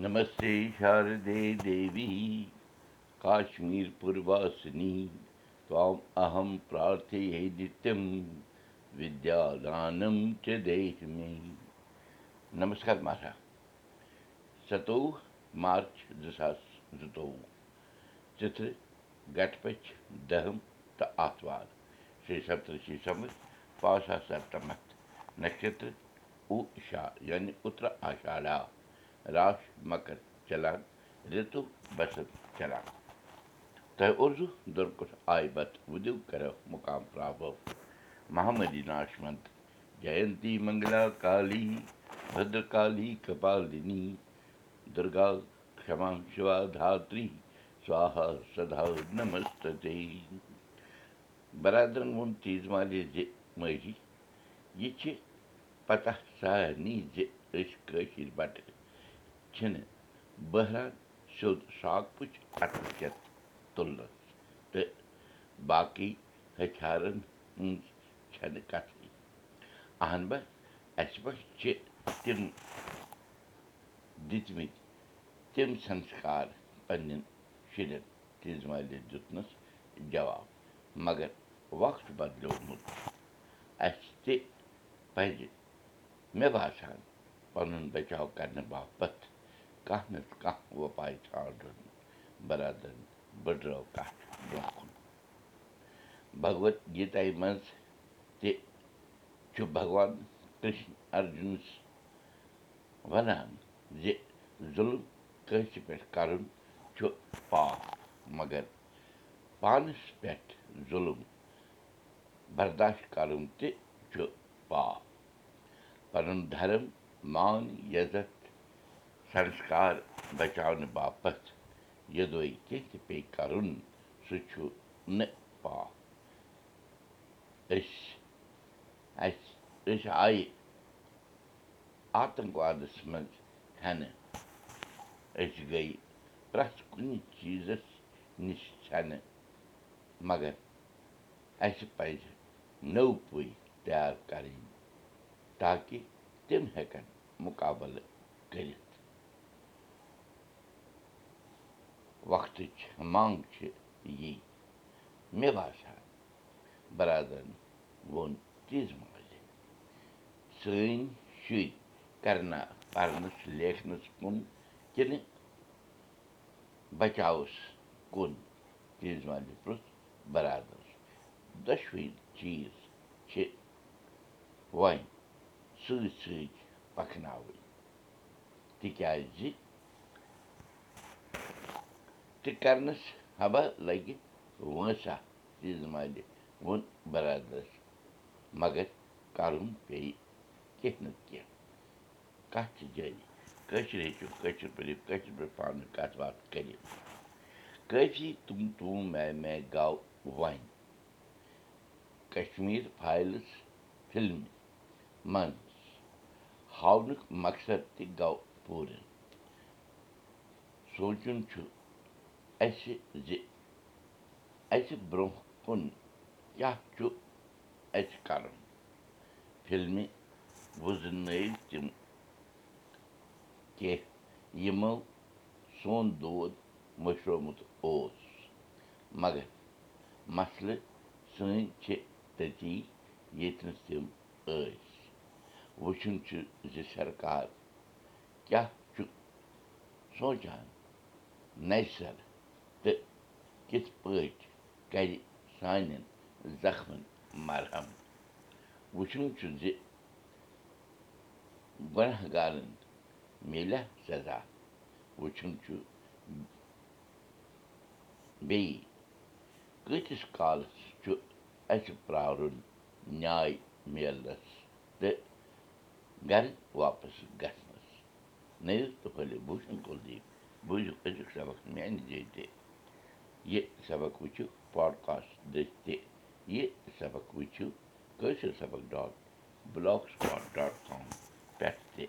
नमस्ते शारदे देवी। काश्मीरपूर्वासिनी त्वाम् अहं प्रार्थये नित्यं विद्यादानं च देश में नमस्कार माता सतो मार्च दशास ऋतो। चित्र गठपच दहम त आत्वार। श्री सप्तषि समर पाशा सप्तमत नक्षत्र उषा यानी उत्तर आषाढ़ा راش مکر چلان رِتُو بسنت چلان تۄہہِ اُردو دُرکُٹھ آیہِ بتہٕ کرو مُقام پرٛابو۔ محمدی ناشمنت جینتی منگلا کالی بدرکالی کپالنی دُرگا کما شِوا سوہا سدا نمستے برادرن ووٚن تیٖژ مالہِ زِ ماجی یہِ چھِ پتہ سارنٕے زِ أسۍ کٲشِر بَٹہٕ چھِنہٕ۔ بحران سیوٚد شاک پُچ اَتھٕ کٮ۪تھ تُلنَس۔ تہٕ باقٕے ہتھیارَن ہٕنٛز چھَنہٕ کَتھٕے۔ اہن بہ اَسہِ ما چھِ تِم دِتمٕتۍ تِم سنسکار پنٛنٮ۪ن شُرٮ۪ن دیُتنَس جواب۔ مگر وقت بدلیومُت۔ اَسہِ تہِ پَزِ مےٚ باسان پَنُن بَچاو کَرنہٕ باپتھ کانٛہہ نَتہٕ کانٛہہ وۄپاے ژھانٛڈُن بَرادَرَن بٔڈرٲو کَتھ برٛونٛہہ کُن بھگوت گیٖتایہِ منٛز تہِ چھُ بھگوان کِرٛشن ارجُنس وَنان زِ ظُلم کٲنٛسہِ پٮ۪ٹھ کَرُن چھُ پاپ مگر پانَس پٮ۪ٹھ ظُلم برداش کَرُن تہِ چھُ پاپ پَنُن دھرم مان عزت سنسکار بچاونہٕ باپتھ یوٚدوے کیٚنٛہہ تہِ پیٚیہِ کَرُن سُہ چھُ نہٕ پاپ أسۍ اَسہِ أسۍ آیہِ آتنٛکوادَس منٛز ہٮ۪نہٕ أسۍ گٔے پرٛٮ۪تھ کُنہِ چیٖزَس نِش ژھٮ۪نہٕ مگر اَسہِ پَزِ نٔو پُے تیار کَرٕنۍ تاکہِ تِم وقتٕچ منٛگ چھِ یی مےٚ باسان بَرادرَن ووٚن تیٖژ مالہِ سٲنۍ شُرۍ کَرنا پَرنَس لیکھنَس کُن کِنہٕ بَچاوَس کُن تیٖژ مالہِ پرٛژھ بَرادَر دۄشوٕے چیٖز چھِ وۄنۍ سۭتۍ سۭتۍ پَکناوٕنۍ تِکیٛازِ تہِ کَرنَس حبہ لَگہِ وٲنٛسا تیٖژ مالہِ ووٚن بَرادَرَس مگر کَرُن پیٚیہِ کیٚنٛہہ نَتہٕ کیٚنٛہہ کَتھ چھِ جٲری کٲشِر ہیٚچھِو کٲشِر پٲٹھۍ کٲشِر پٲٹھۍ پانہٕ کَتھ باتھ کٔرِتھ کٲفی تُم تُم مے مے گاو وۄنۍ کشمیٖر فایلٕز فِلمہِ منٛز ہاونُک مقصد تہِ گوٚو پوٗرٕ سونٛچُن چھُ اَسہِ زِ اَسہِ برٛونٛہہ کُن کیٛاہ چھُ اَسہِ کَرُن فِلمہِ وُزنٲوۍ تِم کینٛہہ یِمو سون دود مٔشرومُت اوس مگر مسلہٕ سٲنۍ چھِ تٔتی ییٚتہِ نہٕ تِم ٲسۍ وٕچھُن چھُ زِ سرکار کیٛاہ چھُ سونٛچان نَوِ سَر تہٕ کِتھ پٲٹھۍ کَرِ سانٮ۪ن زخمَن مرہم وٕچھُن چھُ زِ گۄناہ گارَن میلیٛا سزا وٕچھُن چھُ بیٚیہِ کۭتِس کالَس چھُ اَسہِ پرٛارُن نیاے میلنَس تہٕ گَرٕ واپَس گژھنَس نٔیِو تہٕ کُلدیپ بوٗزِو أزیُک سبق میٛانہِ جایہِ یہِ سبق وٕچھِو پاڈکاسٹ دٔسۍ تہِ یہِ سبق وٕچھِو کٲشِر سبق ڈاٹ بٕلاک ڈاٹ کام پٮ۪ٹھ تہِ